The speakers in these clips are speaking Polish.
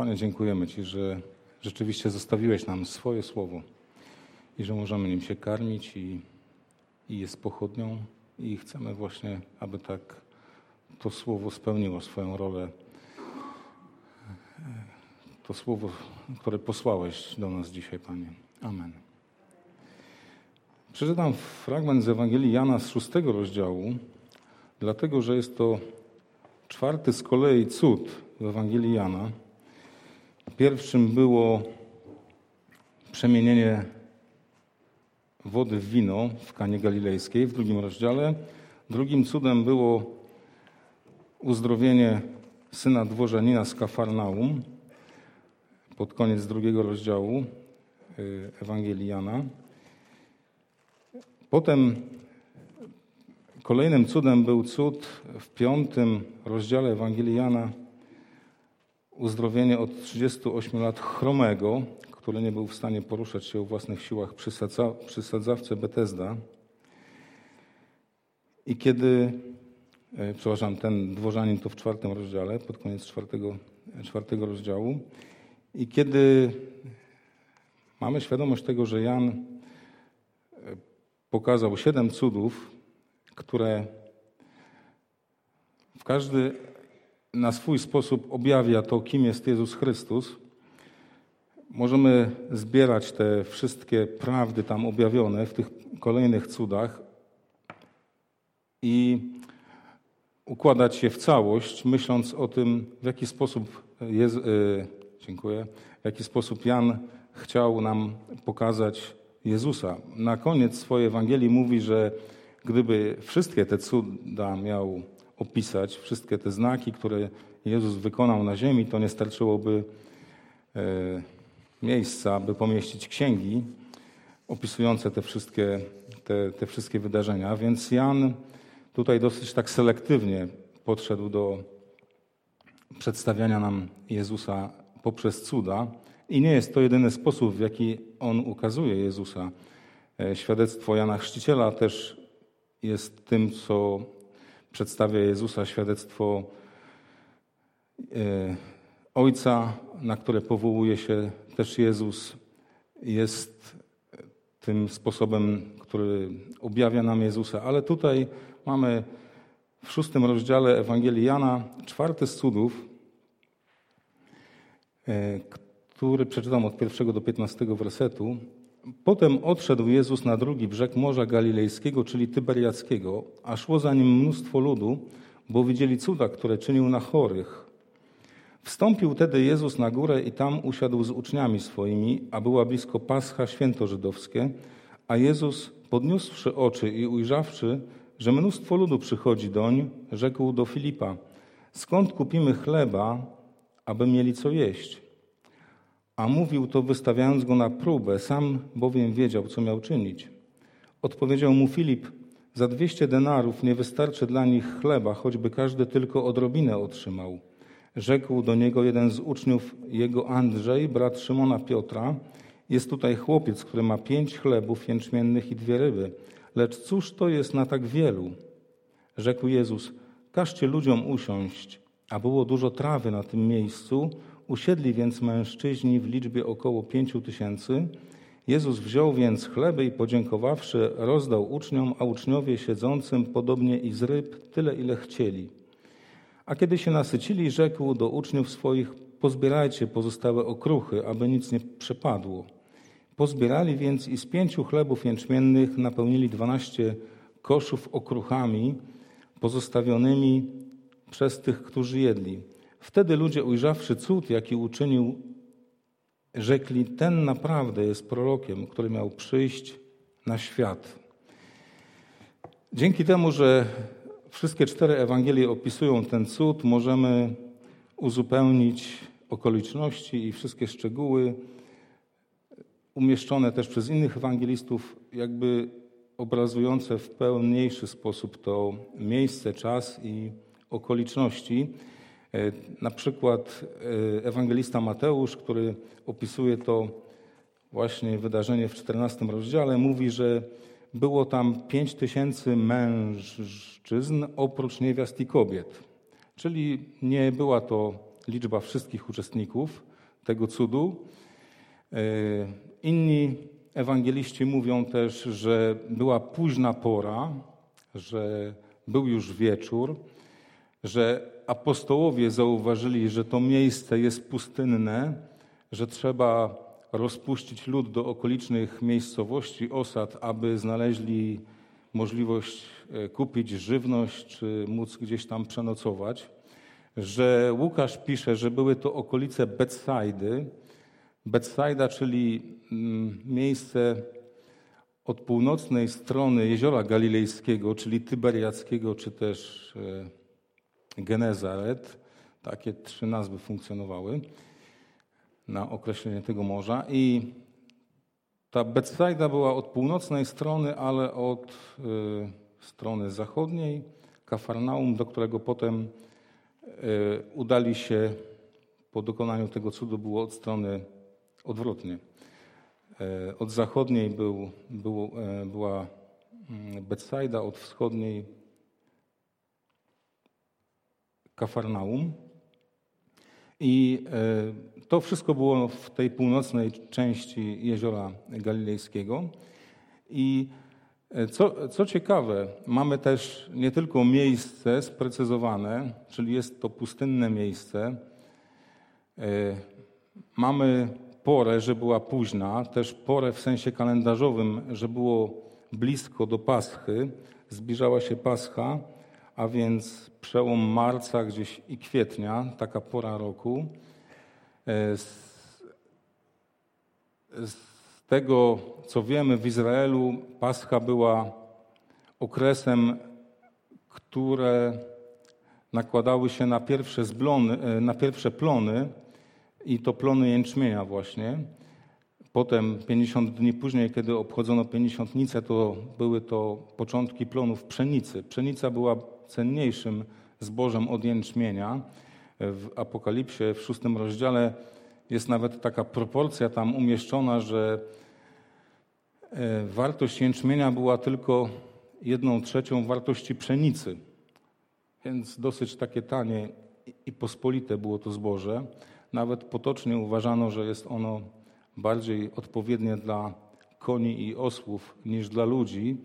Panie, dziękujemy Ci, że rzeczywiście zostawiłeś nam swoje słowo i że możemy nim się karmić i, i jest pochodnią i chcemy właśnie, aby tak to słowo spełniło swoją rolę. To słowo, które posłałeś do nas dzisiaj, Panie. Amen. Przeczytam fragment z Ewangelii Jana z szóstego rozdziału, dlatego że jest to czwarty z kolei cud w Ewangelii Jana. Pierwszym było przemienienie wody w wino w Kanie Galilejskiej w drugim rozdziale. Drugim cudem było uzdrowienie syna dworzanina z Kafarnaum pod koniec drugiego rozdziału y, Ewangelii Jana. Potem kolejnym cudem był cud w piątym rozdziale Ewangelii Jana uzdrowienie od 38 lat chromego, który nie był w stanie poruszać się o własnych siłach przy, sadza, przy sadzawce Betesda. I kiedy, e, przepraszam, ten dworzanin to w czwartym rozdziale, pod koniec czwartego, czwartego rozdziału. I kiedy mamy świadomość tego, że Jan e, pokazał siedem cudów, które w każdy na swój sposób objawia to, kim jest Jezus Chrystus, możemy zbierać te wszystkie prawdy tam objawione w tych kolejnych cudach i układać je w całość, myśląc o tym, w jaki sposób, Jezu, yy, dziękuję, w jaki sposób Jan chciał nam pokazać Jezusa. Na koniec swojej Ewangelii mówi, że gdyby wszystkie te cuda miał opisać, wszystkie te znaki, które Jezus wykonał na ziemi, to nie starczyłoby e, miejsca, by pomieścić księgi opisujące te wszystkie, te, te wszystkie wydarzenia. Więc Jan tutaj dosyć tak selektywnie podszedł do przedstawiania nam Jezusa poprzez cuda. I nie jest to jedyny sposób, w jaki on ukazuje Jezusa. E, świadectwo Jana Chrzciciela też jest tym, co przedstawia Jezusa, świadectwo e, Ojca, na które powołuje się też Jezus, jest tym sposobem, który objawia nam Jezusa. Ale tutaj mamy w szóstym rozdziale Ewangelii Jana czwarty z cudów, e, który przeczytam od pierwszego do piętnastego wersetu. Potem odszedł Jezus na drugi brzeg Morza Galilejskiego, czyli Tyberiackiego, a szło za nim mnóstwo ludu, bo widzieli cuda, które czynił na chorych. Wstąpił tedy Jezus na górę i tam usiadł z uczniami swoimi, a była blisko Pascha święto żydowskie, a Jezus, podniósłszy oczy i ujrzawszy, że mnóstwo ludu przychodzi doń, rzekł do Filipa, skąd kupimy chleba, aby mieli co jeść? A mówił to wystawiając go na próbę, sam bowiem wiedział, co miał czynić. Odpowiedział mu Filip, za dwieście denarów nie wystarczy dla nich chleba, choćby każdy tylko odrobinę otrzymał. Rzekł do niego jeden z uczniów jego Andrzej, brat Szymona Piotra, jest tutaj chłopiec, który ma pięć chlebów jęczmiennych i dwie ryby. Lecz cóż to jest na tak wielu? Rzekł Jezus, każcie ludziom usiąść, a było dużo trawy na tym miejscu, Usiedli więc mężczyźni w liczbie około pięciu tysięcy. Jezus wziął więc chleby i podziękowawszy, rozdał uczniom, a uczniowie siedzącym podobnie i z ryb tyle, ile chcieli. A kiedy się nasycili, rzekł do uczniów swoich: Pozbierajcie pozostałe okruchy, aby nic nie przepadło. Pozbierali więc i z pięciu chlebów jęczmiennych napełnili dwanaście koszów okruchami pozostawionymi przez tych, którzy jedli. Wtedy ludzie, ujrzawszy cud, jaki uczynił, rzekli: Ten naprawdę jest prorokiem, który miał przyjść na świat. Dzięki temu, że wszystkie cztery Ewangelie opisują ten cud, możemy uzupełnić okoliczności i wszystkie szczegóły umieszczone też przez innych ewangelistów, jakby obrazujące w pełniejszy sposób to miejsce, czas i okoliczności. E, na przykład e, ewangelista Mateusz, który opisuje to właśnie wydarzenie w 14 rozdziale, mówi, że było tam 5 tysięcy mężczyzn oprócz niewiast i kobiet. Czyli nie była to liczba wszystkich uczestników tego cudu. Inni ewangeliści mówią też, że była późna pora, że był już wieczór, że apostołowie zauważyli, że to miejsce jest pustynne, że trzeba rozpuścić lud do okolicznych miejscowości, osad, aby znaleźli możliwość e, kupić żywność czy móc gdzieś tam przenocować. Że Łukasz pisze, że były to okolice Betsaidy. Betsaida, czyli mm, miejsce od północnej strony jeziora galilejskiego, czyli Tyberiackiego, czy też e, Genezaret. Takie trzy nazwy funkcjonowały na określenie tego morza. I ta Betsaida była od północnej strony, ale od y, strony zachodniej. Kafarnaum, do którego potem y, udali się po dokonaniu tego cudu, było od strony odwrotnie. Y, od zachodniej był, był, była mm, Betsaida, od wschodniej Kafarnaum. I e, to wszystko było w tej północnej części jeziora galilejskiego. I e, co, co ciekawe, mamy też nie tylko miejsce sprecyzowane, czyli jest to pustynne miejsce. E, mamy porę, że była późna, też porę w sensie kalendarzowym, że było blisko do Paschy, zbliżała się Pascha a więc przełom marca gdzieś i kwietnia, taka pora roku. E, z, z tego, co wiemy, w Izraelu Pascha była okresem, które nakładały się na pierwsze, zblony, e, na pierwsze plony i to plony jęczmienia właśnie. Potem 50 dni później, kiedy obchodzono pięćdziesiątnicę, to były to początki plonów pszenicy. Pszenica była cenniejszym zbożem od jęczmienia. W Apokalipsie, w szóstym rozdziale jest nawet taka proporcja tam umieszczona, że e, wartość jęczmienia była tylko jedną trzecią wartości pszenicy. Więc dosyć takie tanie i pospolite było to zboże. Nawet potocznie uważano, że jest ono bardziej odpowiednie dla koni i osłów niż dla ludzi.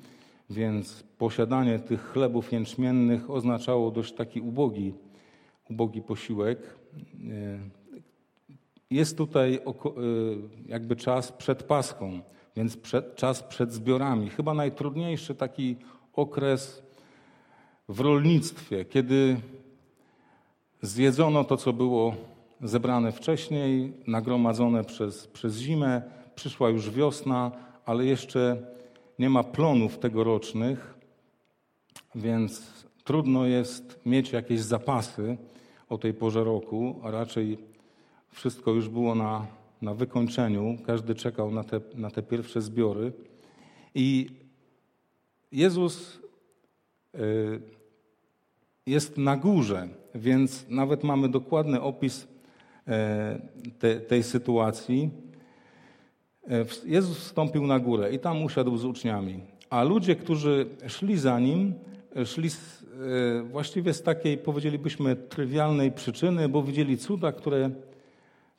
Więc posiadanie tych chlebów jęczmiennych oznaczało dość taki ubogi, ubogi posiłek. E, jest tutaj e, jakby czas przed Paską, więc przed, czas przed zbiorami. Chyba najtrudniejszy taki okres w rolnictwie, kiedy zjedzono to, co było zebrane wcześniej, nagromadzone przez, przez zimę, przyszła już wiosna, ale jeszcze nie ma plonów tegorocznych, więc trudno jest mieć jakieś zapasy o tej porze roku, a raczej wszystko już było na, na wykończeniu. Każdy czekał na te, na te pierwsze zbiory. I Jezus y, jest na górze, więc nawet mamy dokładny opis te, tej sytuacji. E, Jezus wstąpił na górę i tam usiadł z uczniami. A ludzie, którzy szli za nim, e, szli z, e, właściwie z takiej, powiedzielibyśmy, trywialnej przyczyny, bo widzieli cuda, które,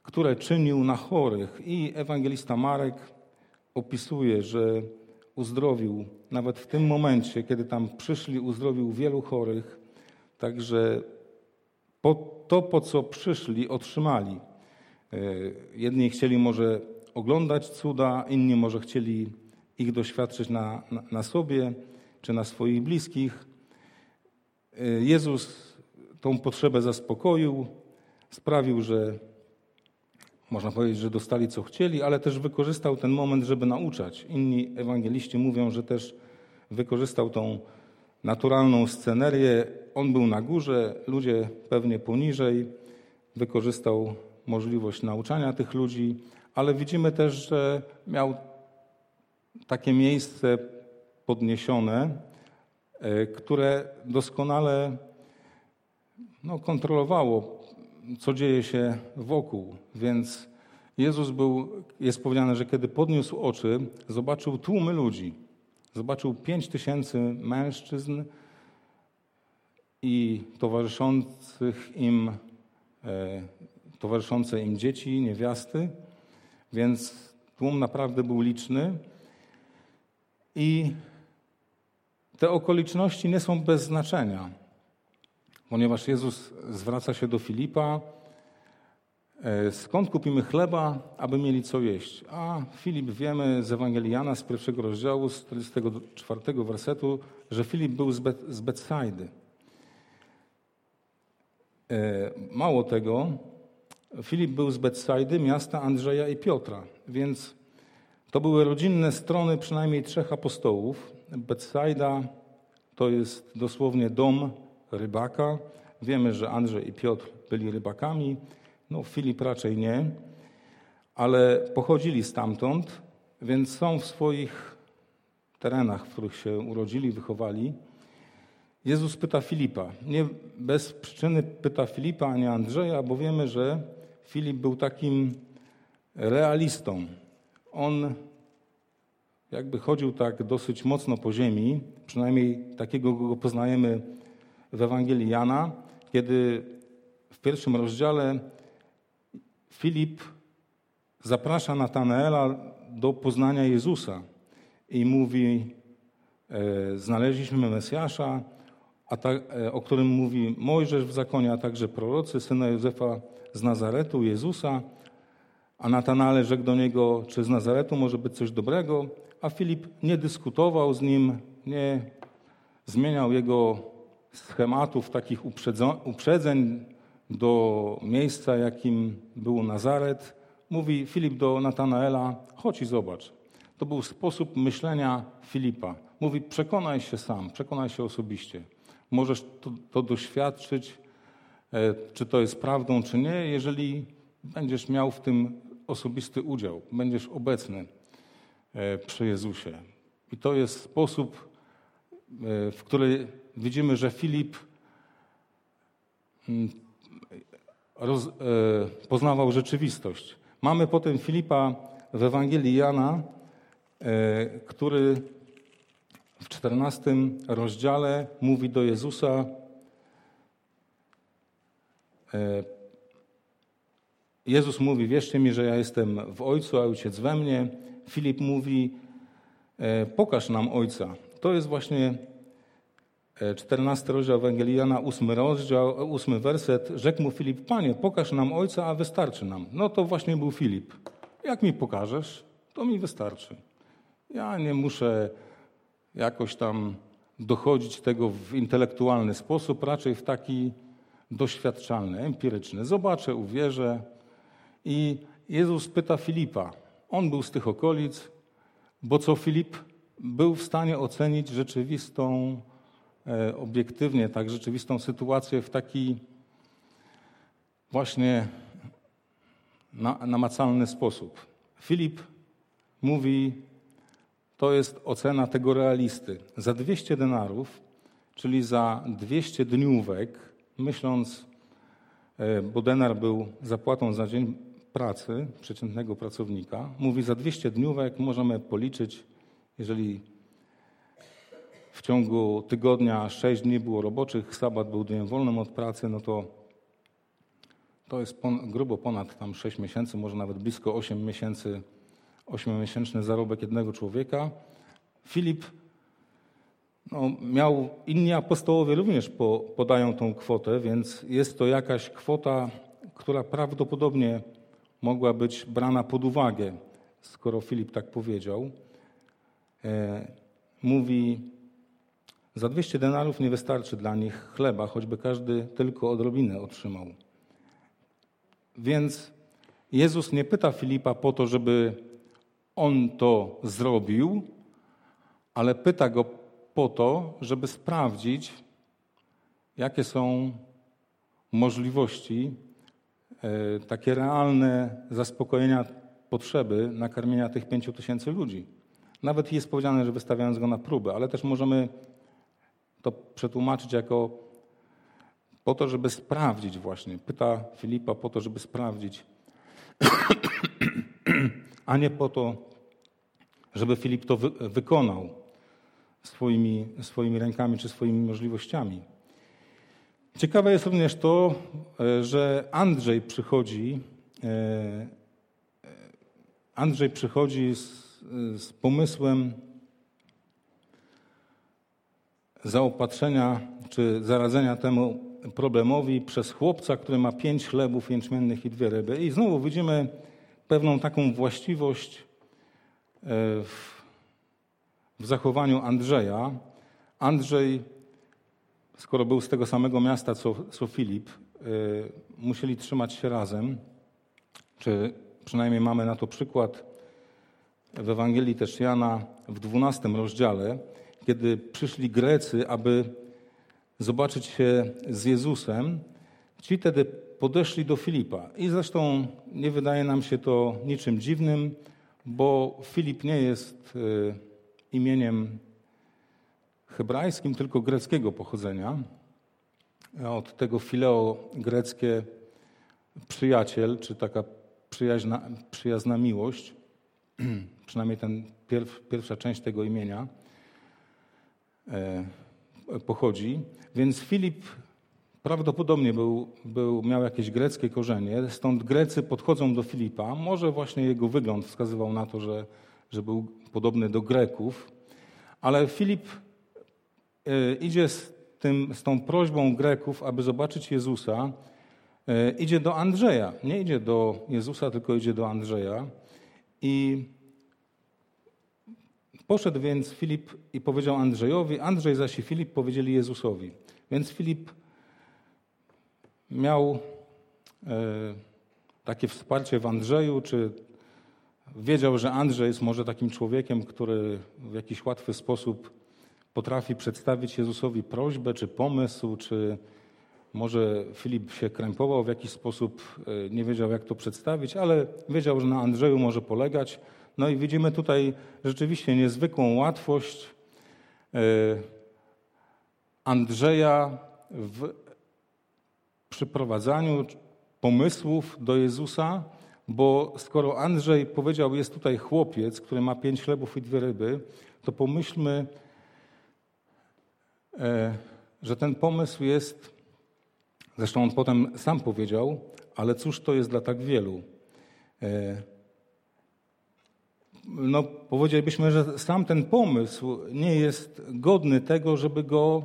które czynił na chorych. I ewangelista Marek opisuje, że uzdrowił, nawet w tym momencie, kiedy tam przyszli, uzdrowił wielu chorych. Także to, po co przyszli, otrzymali. Jedni chcieli może oglądać cuda, inni może chcieli ich doświadczyć na, na, na sobie czy na swoich bliskich. Y, Jezus tą potrzebę zaspokoił, sprawił, że można powiedzieć, że dostali co chcieli, ale też wykorzystał ten moment, żeby nauczać. Inni ewangeliści mówią, że też wykorzystał tą naturalną scenerię. On był na górze, ludzie pewnie poniżej. Wykorzystał możliwość nauczania tych ludzi, ale widzimy też, że miał takie miejsce podniesione, e, które doskonale no, kontrolowało, co dzieje się wokół. Więc Jezus był, jest powiedziane, że kiedy podniósł oczy, zobaczył tłumy ludzi. Zobaczył pięć tysięcy mężczyzn i towarzyszących im towarzyszące im dzieci, niewiasty, więc tłum naprawdę był liczny. I te okoliczności nie są bez znaczenia, ponieważ Jezus zwraca się do Filipa, e, skąd kupimy chleba, aby mieli co jeść. A Filip wiemy z Ewangelii Jana z pierwszego rozdziału, z 44 wersetu, że Filip był z, Bet z Betsajdy. E, mało tego, Filip był z Betsajdy, miasta Andrzeja i Piotra, więc to były rodzinne strony przynajmniej trzech apostołów. Betsajda to jest dosłownie dom rybaka. Wiemy, że Andrzej i Piotr byli rybakami, no Filip raczej nie, ale pochodzili stamtąd, więc są w swoich terenach, w których się urodzili, wychowali. Jezus pyta Filipa. Nie bez przyczyny pyta Filipa, a nie Andrzeja, bo wiemy, że Filip był takim realistą. On jakby chodził tak dosyć mocno po ziemi, przynajmniej takiego go poznajemy w Ewangelii Jana, kiedy w pierwszym rozdziale Filip zaprasza Natanaela do poznania Jezusa i mówi: e, Znaleźliśmy Mesjasza, e, o którym mówi Mojżesz w zakonie, a także prorocy, syna Józefa z Nazaretu, Jezusa. A Natanael rzekł do niego, czy z Nazaretu może być coś dobrego? A Filip nie dyskutował z nim, nie zmieniał jego schematów, takich uprzedzeń do miejsca, jakim był Nazaret. Mówi Filip do Natanaela, chodź i zobacz. To był sposób myślenia Filipa. Mówi, przekonaj się sam, przekonaj się osobiście. Możesz to, to doświadczyć, czy to jest prawdą, czy nie, jeżeli będziesz miał w tym osobisty udział, będziesz obecny e, przy Jezusie. I to jest sposób, e, w który widzimy, że Filip mm, roz, poznawał rzeczywistość. Mamy potem Filipa w Ewangelii Jana, który w czternastym rozdziale mówi do Jezusa, e, Jezus mówi, wierzcie mi, że ja jestem w Ojcu, a Ojciec we mnie. Filip mówi, e, pokaż nam Ojca. To jest właśnie 14 e, rozdział Ewangeliana, 8 rozdział, 8 werset. Rzekł mu Filip, Panie, pokaż nam Ojca, a wystarczy nam. No to właśnie był Filip. Jak mi pokażesz, to mi wystarczy. Ja nie muszę jakoś tam dochodzić tego w intelektualny sposób, raczej w taki doświadczalny, empiryczny. Zobaczę, uwierzę. I Jezus pyta Filipa. On był z tych okolic, bo co Filip był w stanie ocenić rzeczywistą, e, obiektywnie, tak, rzeczywistą sytuację w taki właśnie namacalny sposób. Filip mówi to jest ocena tego realisty. Za 200 denarów, czyli za 200 dniówek, myśląc, e, bo denar był zapłatą za dzień pracy przeciętnego pracownika, mówi za 200 dniówek możemy policzyć, jeżeli w ciągu tygodnia 6 dni było roboczych, sabat był dniem wolnym od pracy, no to to jest pon grubo ponad tam 6 miesięcy, może nawet blisko 8 miesięcy ośmiomiesięczny zarobek jednego człowieka. Filip no, miał, inni apostołowie również po, podają tą kwotę, więc jest to jakaś kwota, która prawdopodobnie mogła być brana pod uwagę, skoro Filip tak powiedział. E, mówi, za 200 denarów nie wystarczy dla nich chleba, choćby każdy tylko odrobinę otrzymał. Więc Jezus nie pyta Filipa po to, żeby on to zrobił, ale pyta go po to, żeby sprawdzić, jakie są możliwości, e, takie realne zaspokojenia potrzeby nakarmienia tych pięciu tysięcy ludzi. Nawet jest powiedziane, że wystawiając go na próbę, ale też możemy to przetłumaczyć jako po to, żeby sprawdzić właśnie. Pyta Filipa po to, żeby sprawdzić, a nie po to, żeby Filip to wy wykonał swoimi, swoimi rękami czy swoimi możliwościami. Ciekawe jest również to, e, że Andrzej przychodzi, e, Andrzej przychodzi z, z pomysłem zaopatrzenia czy zaradzenia temu problemowi przez chłopca, który ma pięć chlebów jęczmiennych i dwie ryby. I znowu widzimy pewną taką właściwość w w zachowaniu Andrzeja. Andrzej, skoro był z tego samego miasta co, co Filip, y, musieli trzymać się razem, czy przynajmniej mamy na to przykład w Ewangelii też Jana w 12 rozdziale, kiedy przyszli Grecy, aby zobaczyć się z Jezusem, ci wtedy podeszli do Filipa. I zresztą nie wydaje nam się to niczym dziwnym, bo Filip nie jest y, imieniem hebrajskim, tylko greckiego pochodzenia. Od tego fileo greckie przyjaciel, czy taka przyjaźna, przyjazna miłość, przynajmniej ten pierw, pierwsza część tego imienia e, pochodzi. Więc Filip prawdopodobnie był, był, miał jakieś greckie korzenie, stąd Grecy podchodzą do Filipa. Może właśnie jego wygląd wskazywał na to, że że był podobny do Greków, ale Filip e, idzie z, tym, z tą prośbą Greków, aby zobaczyć Jezusa, e, idzie do Andrzeja. Nie idzie do Jezusa, tylko idzie do Andrzeja. I poszedł więc Filip i powiedział Andrzejowi, Andrzej zaś i Filip powiedzieli Jezusowi. Więc Filip miał e, takie wsparcie w Andrzeju, czy Wiedział, że Andrzej jest może takim człowiekiem, który w jakiś łatwy sposób potrafi przedstawić Jezusowi prośbę czy pomysł, czy może Filip się krępował w jakiś sposób, e, nie wiedział jak to przedstawić, ale wiedział, że na Andrzeju może polegać. No i widzimy tutaj rzeczywiście niezwykłą łatwość e, Andrzeja w przyprowadzaniu pomysłów do Jezusa, bo skoro Andrzej powiedział, jest tutaj chłopiec, który ma pięć chlebów i dwie ryby, to pomyślmy, e, że ten pomysł jest, zresztą on potem sam powiedział, ale cóż to jest dla tak wielu? E, no, powiedzielibyśmy, że sam ten pomysł nie jest godny tego, żeby go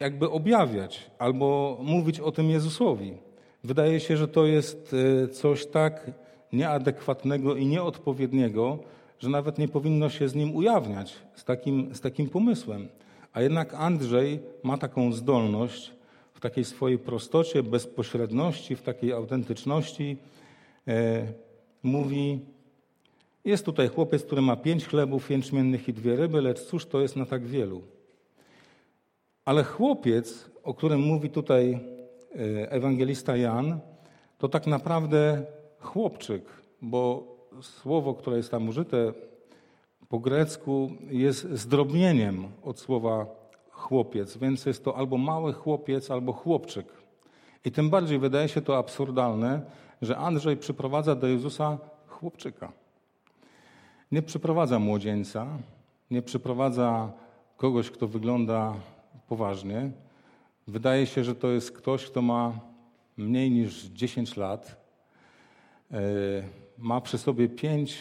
jakby objawiać albo mówić o tym Jezusowi. Wydaje się, że to jest e, coś tak nieadekwatnego i nieodpowiedniego, że nawet nie powinno się z nim ujawniać, z takim, z takim pomysłem. A jednak Andrzej ma taką zdolność w takiej swojej prostocie, bezpośredności, w takiej autentyczności. E, mówi, jest tutaj chłopiec, który ma pięć chlebów jęczmiennych i dwie ryby, lecz cóż to jest na tak wielu? Ale chłopiec, o którym mówi tutaj ewangelista Jan, to tak naprawdę chłopczyk, bo słowo, które jest tam użyte po grecku, jest zdrobnieniem od słowa chłopiec, więc jest to albo mały chłopiec, albo chłopczyk. I tym bardziej wydaje się to absurdalne, że Andrzej przyprowadza do Jezusa chłopczyka. Nie przyprowadza młodzieńca, nie przyprowadza kogoś, kto wygląda poważnie, Wydaje się, że to jest ktoś, kto ma mniej niż 10 lat, e, ma przy sobie pięć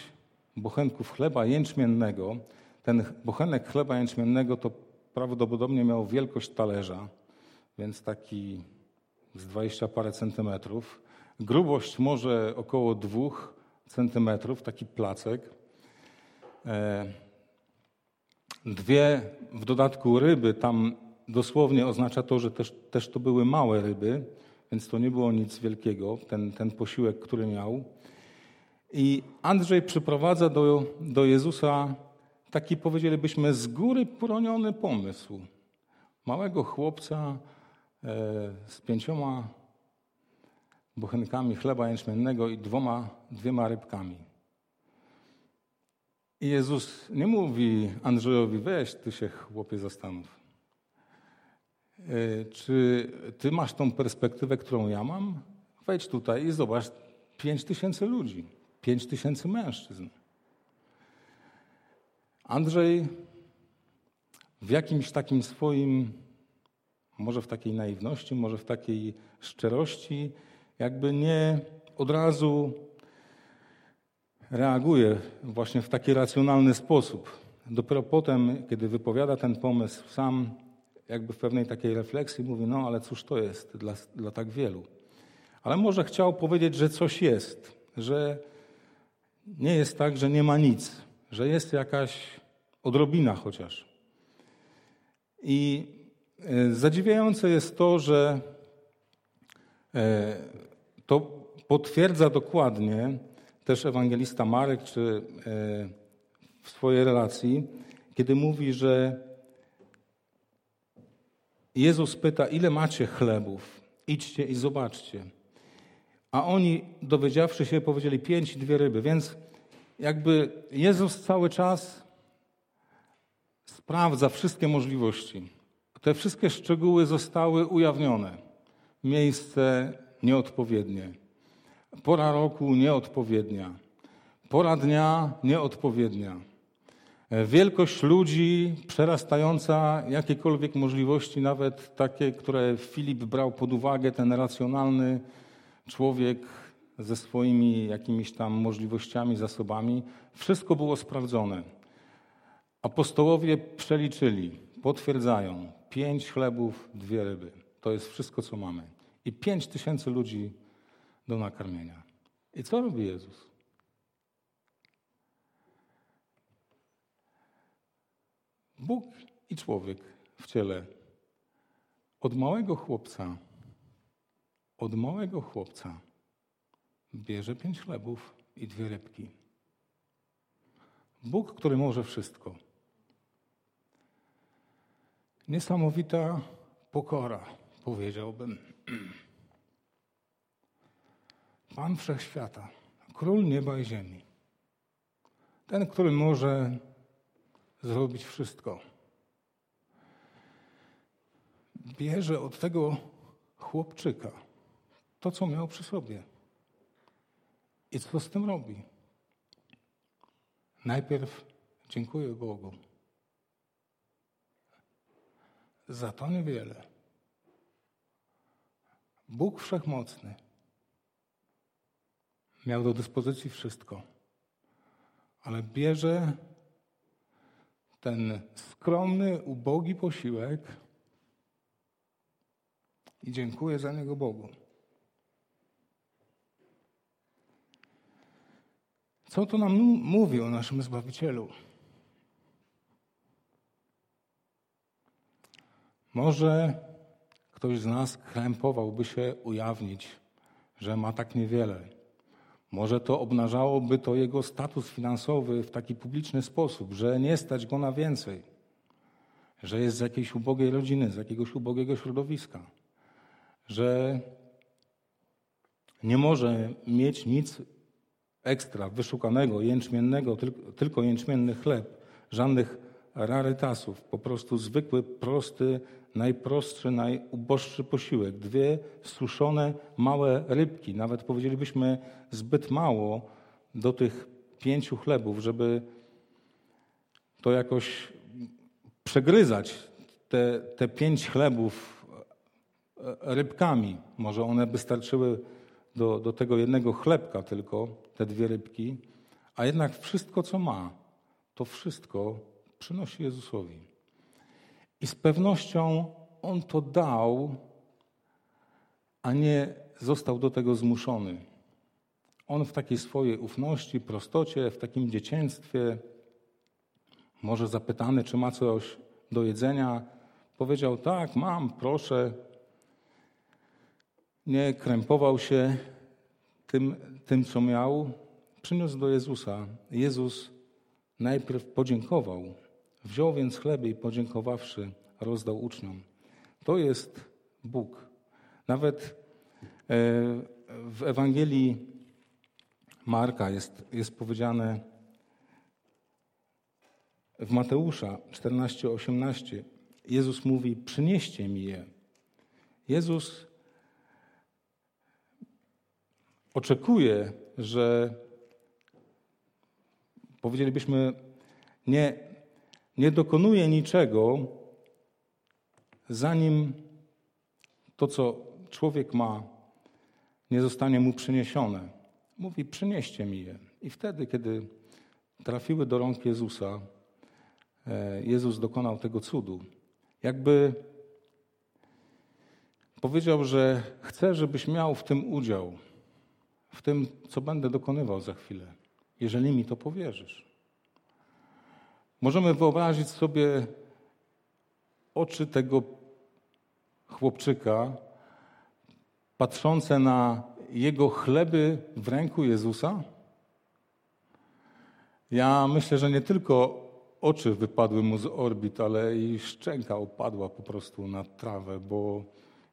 bochenków chleba jęczmiennego. Ten bochenek chleba jęczmiennego to prawdopodobnie miał wielkość talerza, więc taki z 20 parę centymetrów. Grubość może około dwóch centymetrów, taki placek. E, dwie w dodatku ryby tam dosłownie oznacza to, że też, też to były małe ryby, więc to nie było nic wielkiego, ten, ten posiłek, który miał. I Andrzej przyprowadza do, do Jezusa taki, powiedzielibyśmy, z góry poroniony pomysł. Małego chłopca e, z pięcioma bochenkami chleba jęczmiennego i dwoma, dwiema rybkami. I Jezus nie mówi Andrzejowi, weź ty się chłopie zastanów. E, czy ty masz tą perspektywę, którą ja mam? Wejdź tutaj i zobacz pięć tysięcy ludzi, pięć tysięcy mężczyzn. Andrzej w jakimś takim swoim może w takiej naiwności, może w takiej szczerości, jakby nie od razu reaguje właśnie w taki racjonalny sposób. Dopiero potem, kiedy wypowiada ten pomysł, sam jakby w pewnej takiej refleksji mówi, no ale cóż to jest dla, dla tak wielu. Ale może chciał powiedzieć, że coś jest, że nie jest tak, że nie ma nic, że jest jakaś odrobina chociaż. I e, zadziwiające jest to, że e, to potwierdza dokładnie też ewangelista Marek, czy e, w swojej relacji, kiedy mówi, że Jezus pyta, ile macie chlebów? Idźcie i zobaczcie. A oni, dowiedziawszy się, powiedzieli pięć i dwie ryby. Więc jakby Jezus cały czas sprawdza wszystkie możliwości. Te wszystkie szczegóły zostały ujawnione. Miejsce nieodpowiednie. Pora roku nieodpowiednia. Pora dnia nieodpowiednia. Wielkość ludzi przerastająca jakiekolwiek możliwości, nawet takie, które Filip brał pod uwagę, ten racjonalny człowiek ze swoimi jakimiś tam możliwościami, zasobami. Wszystko było sprawdzone. Apostołowie przeliczyli, potwierdzają. Pięć chlebów, dwie ryby. To jest wszystko, co mamy. I pięć tysięcy ludzi do nakarmienia. I co robi Jezus? Bóg i człowiek w ciele. Od małego chłopca, od małego chłopca bierze pięć chlebów i dwie rybki. Bóg, który może wszystko. Niesamowita pokora, powiedziałbym. Pan wszechświata, król nieba i ziemi. Ten, który może zrobić wszystko. Bierze od tego chłopczyka to, co miał przy sobie. I co z tym robi? Najpierw dziękuję Bogu. Za to niewiele. Bóg Wszechmocny miał do dyspozycji wszystko, ale bierze ten skromny, ubogi posiłek i dziękuję za niego Bogu. Co to nam mówi o naszym Zbawicielu? Może ktoś z nas krępowałby się ujawnić, że ma tak niewiele może to obnażałoby to jego status finansowy w taki publiczny sposób, że nie stać go na więcej, że jest z jakiejś ubogiej rodziny, z jakiegoś ubogiego środowiska, że nie może mieć nic ekstra, wyszukanego, jęczmiennego, tylko jęczmienny chleb, żadnych rarytasów, po prostu zwykły, prosty, najprostszy, najuboższy posiłek. Dwie suszone małe rybki, nawet powiedzielibyśmy zbyt mało do tych pięciu chlebów, żeby to jakoś przegryzać te, te pięć chlebów e, rybkami. Może one by starczyły do, do tego jednego chlebka tylko, te dwie rybki, a jednak wszystko, co ma, to wszystko przynosi Jezusowi. I z pewnością On to dał, a nie został do tego zmuszony. On w takiej swojej ufności, prostocie, w takim dzieciństwie, może zapytany, czy ma coś do jedzenia, powiedział: Tak, mam, proszę. Nie krępował się tym, tym co miał, przyniósł do Jezusa. Jezus najpierw podziękował Wziął więc chleb i podziękowawszy, rozdał uczniom. To jest Bóg. Nawet e, w Ewangelii Marka jest, jest powiedziane w Mateusza 14:18 Jezus mówi: Przynieście mi je. Jezus oczekuje, że powiedzielibyśmy nie nie dokonuje niczego, zanim to, co człowiek ma, nie zostanie mu przyniesione. Mówi: Przynieście mi je. I wtedy, kiedy trafiły do rąk Jezusa, e, Jezus dokonał tego cudu. Jakby powiedział, że chce, żebyś miał w tym udział, w tym, co będę dokonywał za chwilę, jeżeli mi to powierzysz. Możemy wyobrazić sobie oczy tego chłopczyka, patrzące na jego chleby w ręku Jezusa? Ja myślę, że nie tylko oczy wypadły mu z orbit, ale i szczęka opadła po prostu na trawę, bo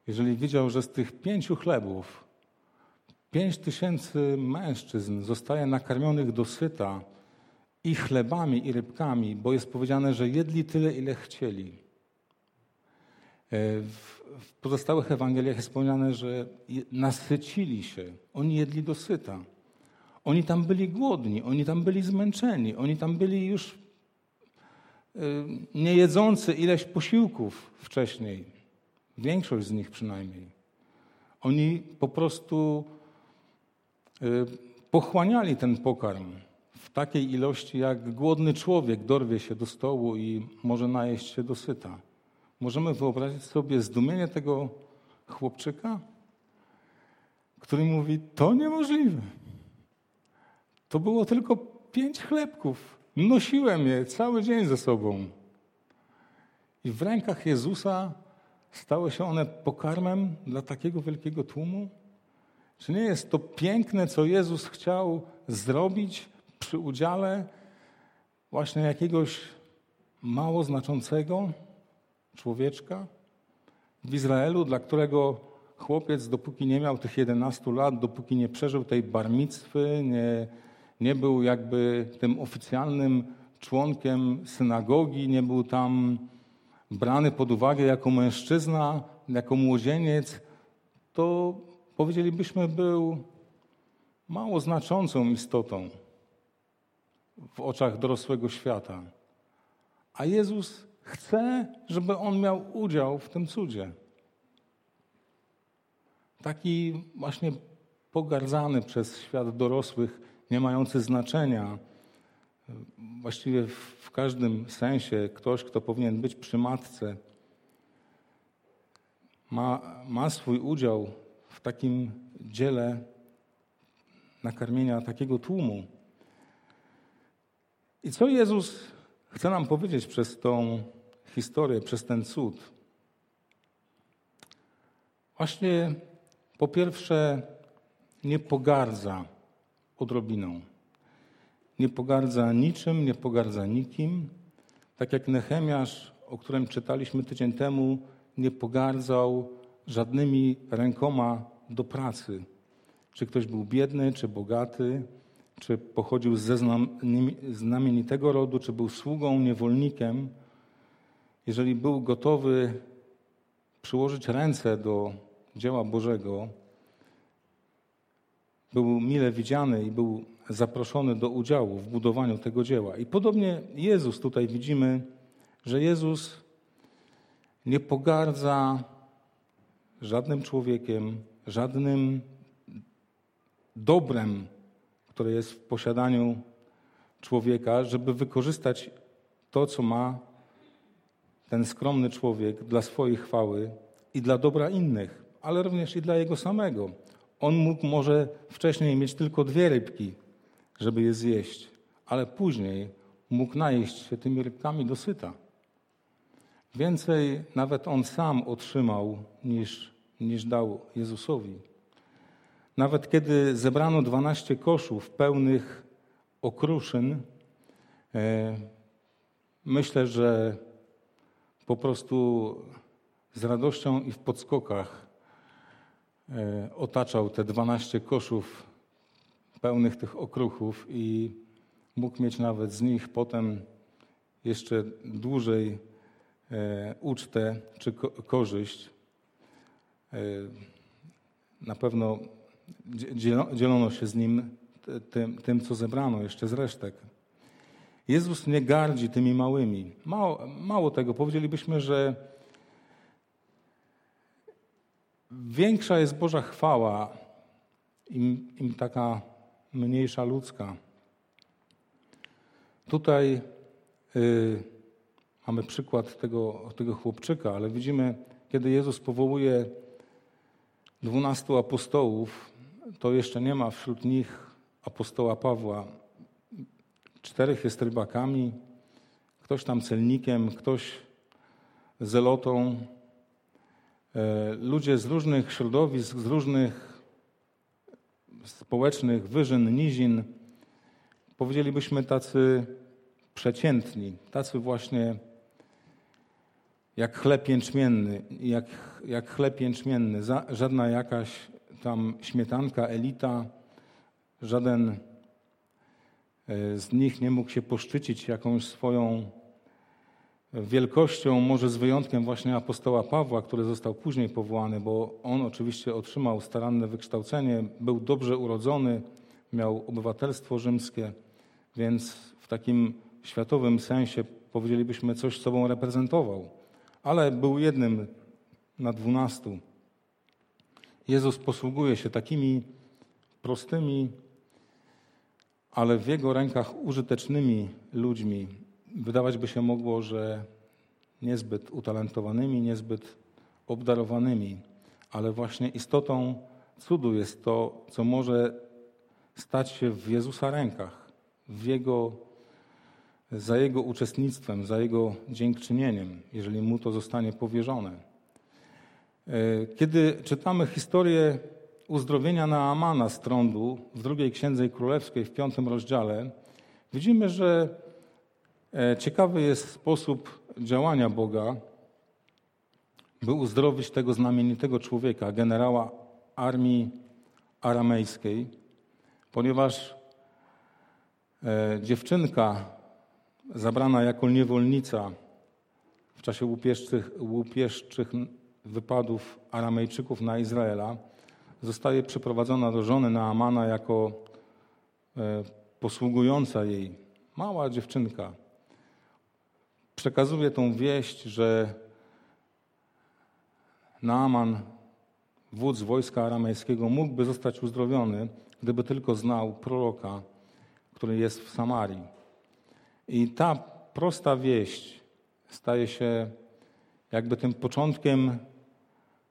jeżeli widział, że z tych pięciu chlebów pięć tysięcy mężczyzn zostaje nakarmionych do syta i chlebami, i rybkami, bo jest powiedziane, że jedli tyle, ile chcieli. E, w pozostałych Ewangeliach jest wspomniane, że nasycili się, oni jedli do syta. Oni tam byli głodni, oni tam byli zmęczeni, oni tam byli już e, niejedzący ileś posiłków wcześniej. Większość z nich przynajmniej. Oni po prostu e, pochłaniali ten pokarm w takiej ilości, jak głodny człowiek dorwie się do stołu i może najeść się dosyta. Możemy wyobrazić sobie zdumienie tego chłopczyka, który mówi: To niemożliwe. To było tylko pięć chlebków. Nosiłem je cały dzień ze sobą. I w rękach Jezusa stały się one pokarmem dla takiego wielkiego tłumu? Czy nie jest to piękne, co Jezus chciał zrobić przy udziale właśnie jakiegoś mało znaczącego człowieczka w Izraelu, dla którego chłopiec, dopóki nie miał tych 11 lat, dopóki nie przeżył tej barmictwy, nie, nie był jakby tym oficjalnym członkiem synagogi, nie był tam brany pod uwagę jako mężczyzna, jako młodzieniec, to powiedzielibyśmy był mało znaczącą istotą w oczach dorosłego świata. A Jezus chce, żeby on miał udział w tym cudzie. Taki właśnie pogardzany przez świat dorosłych, nie mający znaczenia, właściwie w każdym sensie ktoś, kto powinien być przy matce, ma, ma swój udział w takim dziele nakarmienia takiego tłumu. I co Jezus chce nam powiedzieć przez tą historię, przez ten cud? Właśnie po pierwsze nie pogardza odrobiną. Nie pogardza niczym, nie pogardza nikim. Tak jak Nehemiasz, o którym czytaliśmy tydzień temu, nie pogardzał żadnymi rękoma do pracy. Czy ktoś był biedny, czy bogaty, czy pochodził ze znamienitego rodu, czy był sługą, niewolnikiem, jeżeli był gotowy przyłożyć ręce do dzieła Bożego, był mile widziany i był zaproszony do udziału w budowaniu tego dzieła. I podobnie Jezus tutaj widzimy, że Jezus nie pogardza żadnym człowiekiem, żadnym dobrem, które jest w posiadaniu człowieka, żeby wykorzystać to, co ma ten skromny człowiek dla swojej chwały i dla dobra innych, ale również i dla jego samego. On mógł może wcześniej mieć tylko dwie rybki, żeby je zjeść, ale później mógł najeść się tymi rybkami dosyta. Więcej nawet on sam otrzymał niż, niż dał Jezusowi. Nawet kiedy zebrano 12 koszów pełnych okruszyn, e, myślę, że po prostu z radością i w podskokach e, otaczał te 12 koszów pełnych tych okruchów i mógł mieć nawet z nich potem jeszcze dłużej e, ucztę czy korzyść. Na pewno dzielono się z nim tym, tym, co zebrano jeszcze z resztek. Jezus nie gardzi tymi małymi. Mało, mało tego, powiedzielibyśmy, że większa jest Boża chwała, im, im taka mniejsza ludzka. Tutaj y, mamy przykład tego, tego chłopczyka, ale widzimy, kiedy Jezus powołuje dwunastu apostołów, to jeszcze nie ma wśród nich apostoła Pawła. Czterech jest rybakami, ktoś tam celnikiem, ktoś zelotą. E, ludzie z różnych środowisk, z różnych społecznych wyżyn, nizin, powiedzielibyśmy tacy przeciętni, tacy właśnie jak chleb jęczmienny, jak, jak chleb jęczmienny, żadna jakaś tam śmietanka, elita, żaden e, z nich nie mógł się poszczycić jakąś swoją wielkością, może z wyjątkiem właśnie apostoła Pawła, który został później powołany, bo on oczywiście otrzymał staranne wykształcenie, był dobrze urodzony, miał obywatelstwo rzymskie, więc w takim światowym sensie powiedzielibyśmy coś sobą reprezentował, ale był jednym na dwunastu. Jezus posługuje się takimi prostymi, ale w Jego rękach użytecznymi ludźmi. Wydawać by się mogło, że niezbyt utalentowanymi, niezbyt obdarowanymi, ale właśnie istotą cudu jest to, co może stać się w Jezusa rękach, w Jego, za Jego uczestnictwem, za Jego dziękczynieniem, jeżeli Mu to zostanie powierzone. E, kiedy czytamy historię uzdrowienia Naamana z trądu w drugiej Księdze Królewskiej w piątym rozdziale, widzimy, że e, ciekawy jest sposób działania Boga, by uzdrowić tego znamienitego człowieka, generała armii aramejskiej, ponieważ e, dziewczynka zabrana jako niewolnica w czasie łupieszczych, łupieszczych wypadów Aramejczyków na Izraela, zostaje przyprowadzona do żony Naamana jako e, posługująca jej mała dziewczynka. Przekazuje tą wieść, że Naaman, wódz wojska aramejskiego, mógłby zostać uzdrowiony, gdyby tylko znał proroka, który jest w Samarii. I ta prosta wieść staje się jakby tym początkiem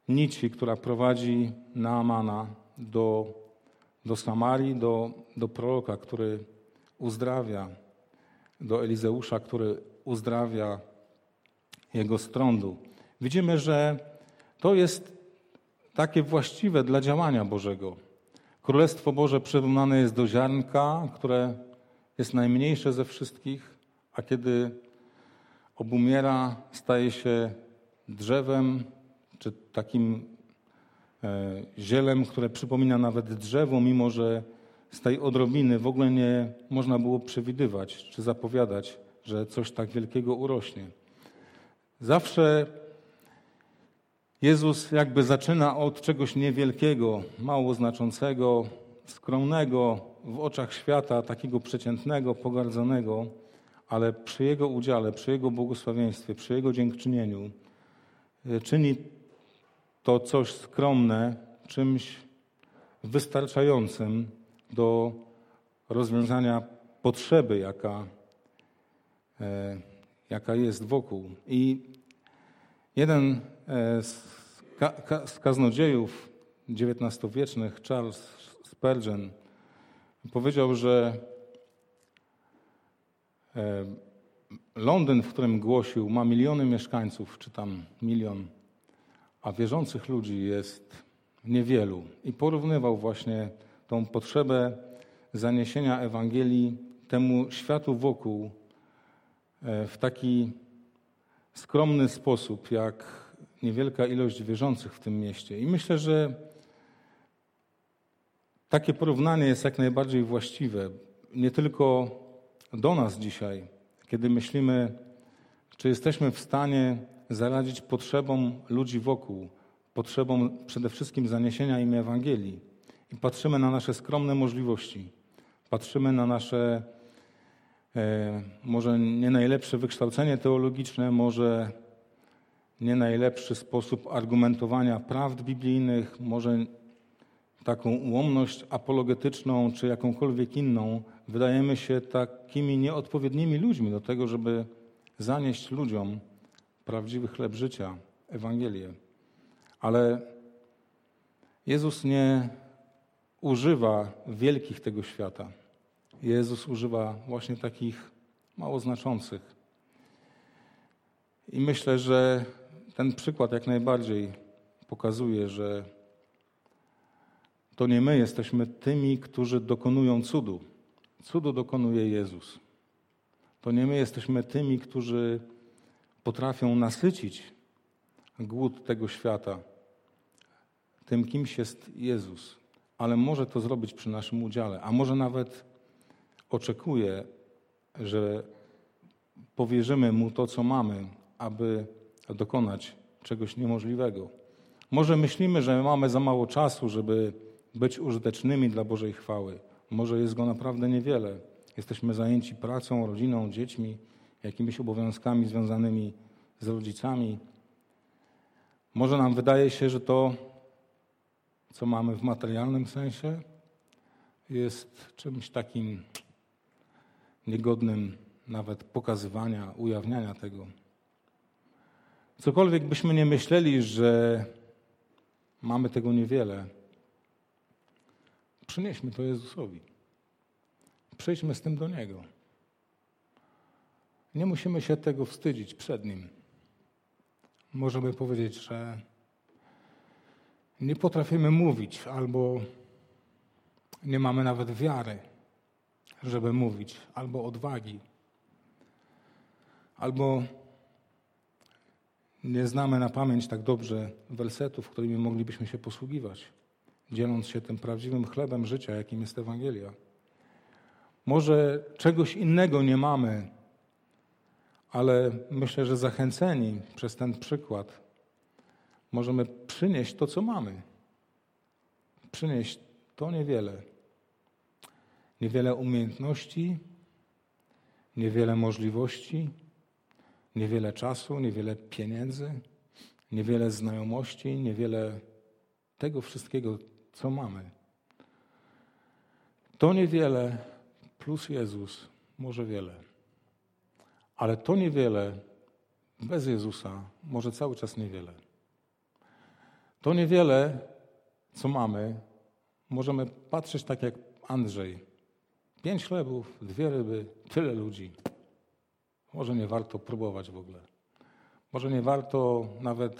nici, która prowadzi Naamana do, do Samarii, do, do proroka, który uzdrawia, do Elizeusza, który uzdrawia jego strądu. Widzimy, że to jest takie właściwe dla działania Bożego. Królestwo Boże przyrównane jest do ziarnka, które jest najmniejsze ze wszystkich, a kiedy obumiera, staje się drzewem, czy takim e, zielem, które przypomina nawet drzewo, mimo że z tej odrobiny w ogóle nie można było przewidywać czy zapowiadać, że coś tak wielkiego urośnie. Zawsze Jezus jakby zaczyna od czegoś niewielkiego, mało znaczącego, skromnego w oczach świata, takiego przeciętnego, pogardzonego, ale przy Jego udziale, przy Jego błogosławieństwie, przy Jego dziękczynieniu e, czyni to coś skromne czymś wystarczającym do rozwiązania potrzeby, jaka, e, jaka jest wokół. I jeden e, z, ka, z kaznodziejów XIX-wiecznych, Charles Spurgeon, powiedział, że e, Londyn, w którym głosił, ma miliony mieszkańców, czy tam milion a wierzących ludzi jest niewielu. I porównywał właśnie tą potrzebę zaniesienia Ewangelii temu światu wokół e, w taki skromny sposób, jak niewielka ilość wierzących w tym mieście. I myślę, że takie porównanie jest jak najbardziej właściwe. Nie tylko do nas dzisiaj, kiedy myślimy, czy jesteśmy w stanie zaradzić potrzebom ludzi wokół, potrzebom przede wszystkim zaniesienia im Ewangelii. I patrzymy na nasze skromne możliwości, patrzymy na nasze e, może nie najlepsze wykształcenie teologiczne, może nie najlepszy sposób argumentowania prawd biblijnych, może taką ułomność apologetyczną czy jakąkolwiek inną, wydajemy się takimi nieodpowiednimi ludźmi do tego, żeby zanieść ludziom prawdziwy chleb życia, Ewangelię. Ale Jezus nie używa wielkich tego świata. Jezus używa właśnie takich mało znaczących. I myślę, że ten przykład jak najbardziej pokazuje, że to nie my jesteśmy tymi, którzy dokonują cudu. Cudu dokonuje Jezus. To nie my jesteśmy tymi, którzy potrafią nasycić głód tego świata. Tym kimś jest Jezus, ale może to zrobić przy naszym udziale, a może nawet oczekuje, że powierzymy mu to, co mamy, aby dokonać czegoś niemożliwego. Może myślimy, że mamy za mało czasu, żeby być użytecznymi dla Bożej chwały. Może jest go naprawdę niewiele. Jesteśmy zajęci pracą, rodziną, dziećmi, jakimiś obowiązkami związanymi z rodzicami. Może nam wydaje się, że to, co mamy w materialnym sensie, jest czymś takim niegodnym nawet pokazywania, ujawniania tego. Cokolwiek byśmy nie myśleli, że mamy tego niewiele, przynieśmy to Jezusowi. Przejdźmy z tym do Niego. Nie musimy się tego wstydzić przed Nim. Możemy powiedzieć, że nie potrafimy mówić albo nie mamy nawet wiary, żeby mówić, albo odwagi, albo nie znamy na pamięć tak dobrze wersetów, którymi moglibyśmy się posługiwać, dzieląc się tym prawdziwym chlebem życia, jakim jest Ewangelia. Może czegoś innego nie mamy, ale myślę, że zachęceni przez ten przykład możemy przynieść to, co mamy. Przynieść to niewiele. Niewiele umiejętności, niewiele możliwości, niewiele czasu, niewiele pieniędzy, niewiele znajomości, niewiele tego wszystkiego, co mamy. To niewiele plus Jezus może wiele. Ale to niewiele bez Jezusa może cały czas niewiele. To niewiele, co mamy, możemy patrzeć tak jak Andrzej. Pięć chlebów, dwie ryby, tyle ludzi. Może nie warto próbować w ogóle. Może nie warto nawet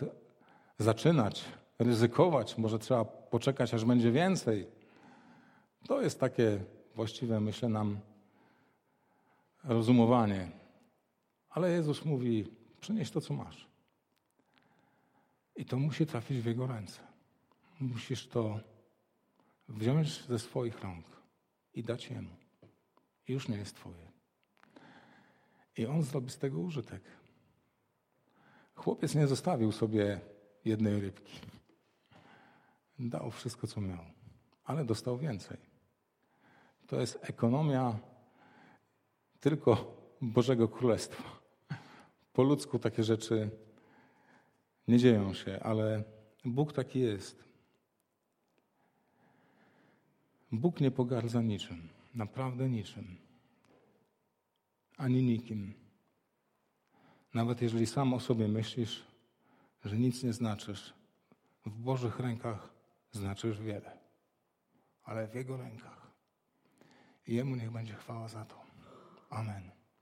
zaczynać, ryzykować. Może trzeba poczekać, aż będzie więcej. To jest takie właściwe, myślę, nam rozumowanie. Ale Jezus mówi: przynieś to, co masz. I to musi trafić w Jego ręce. Musisz to wziąć ze swoich rąk i dać Jemu. I już nie jest Twoje. I on zrobi z tego użytek. Chłopiec nie zostawił sobie jednej rybki. Dał wszystko, co miał, ale dostał więcej. To jest ekonomia tylko Bożego Królestwa. Po ludzku takie rzeczy nie dzieją się, ale Bóg taki jest. Bóg nie pogardza niczym, naprawdę niczym ani nikim. Nawet jeżeli sam o sobie myślisz, że nic nie znaczysz, w Bożych rękach znaczysz wiele, ale w Jego rękach. I Jemu niech będzie chwała za to. Amen.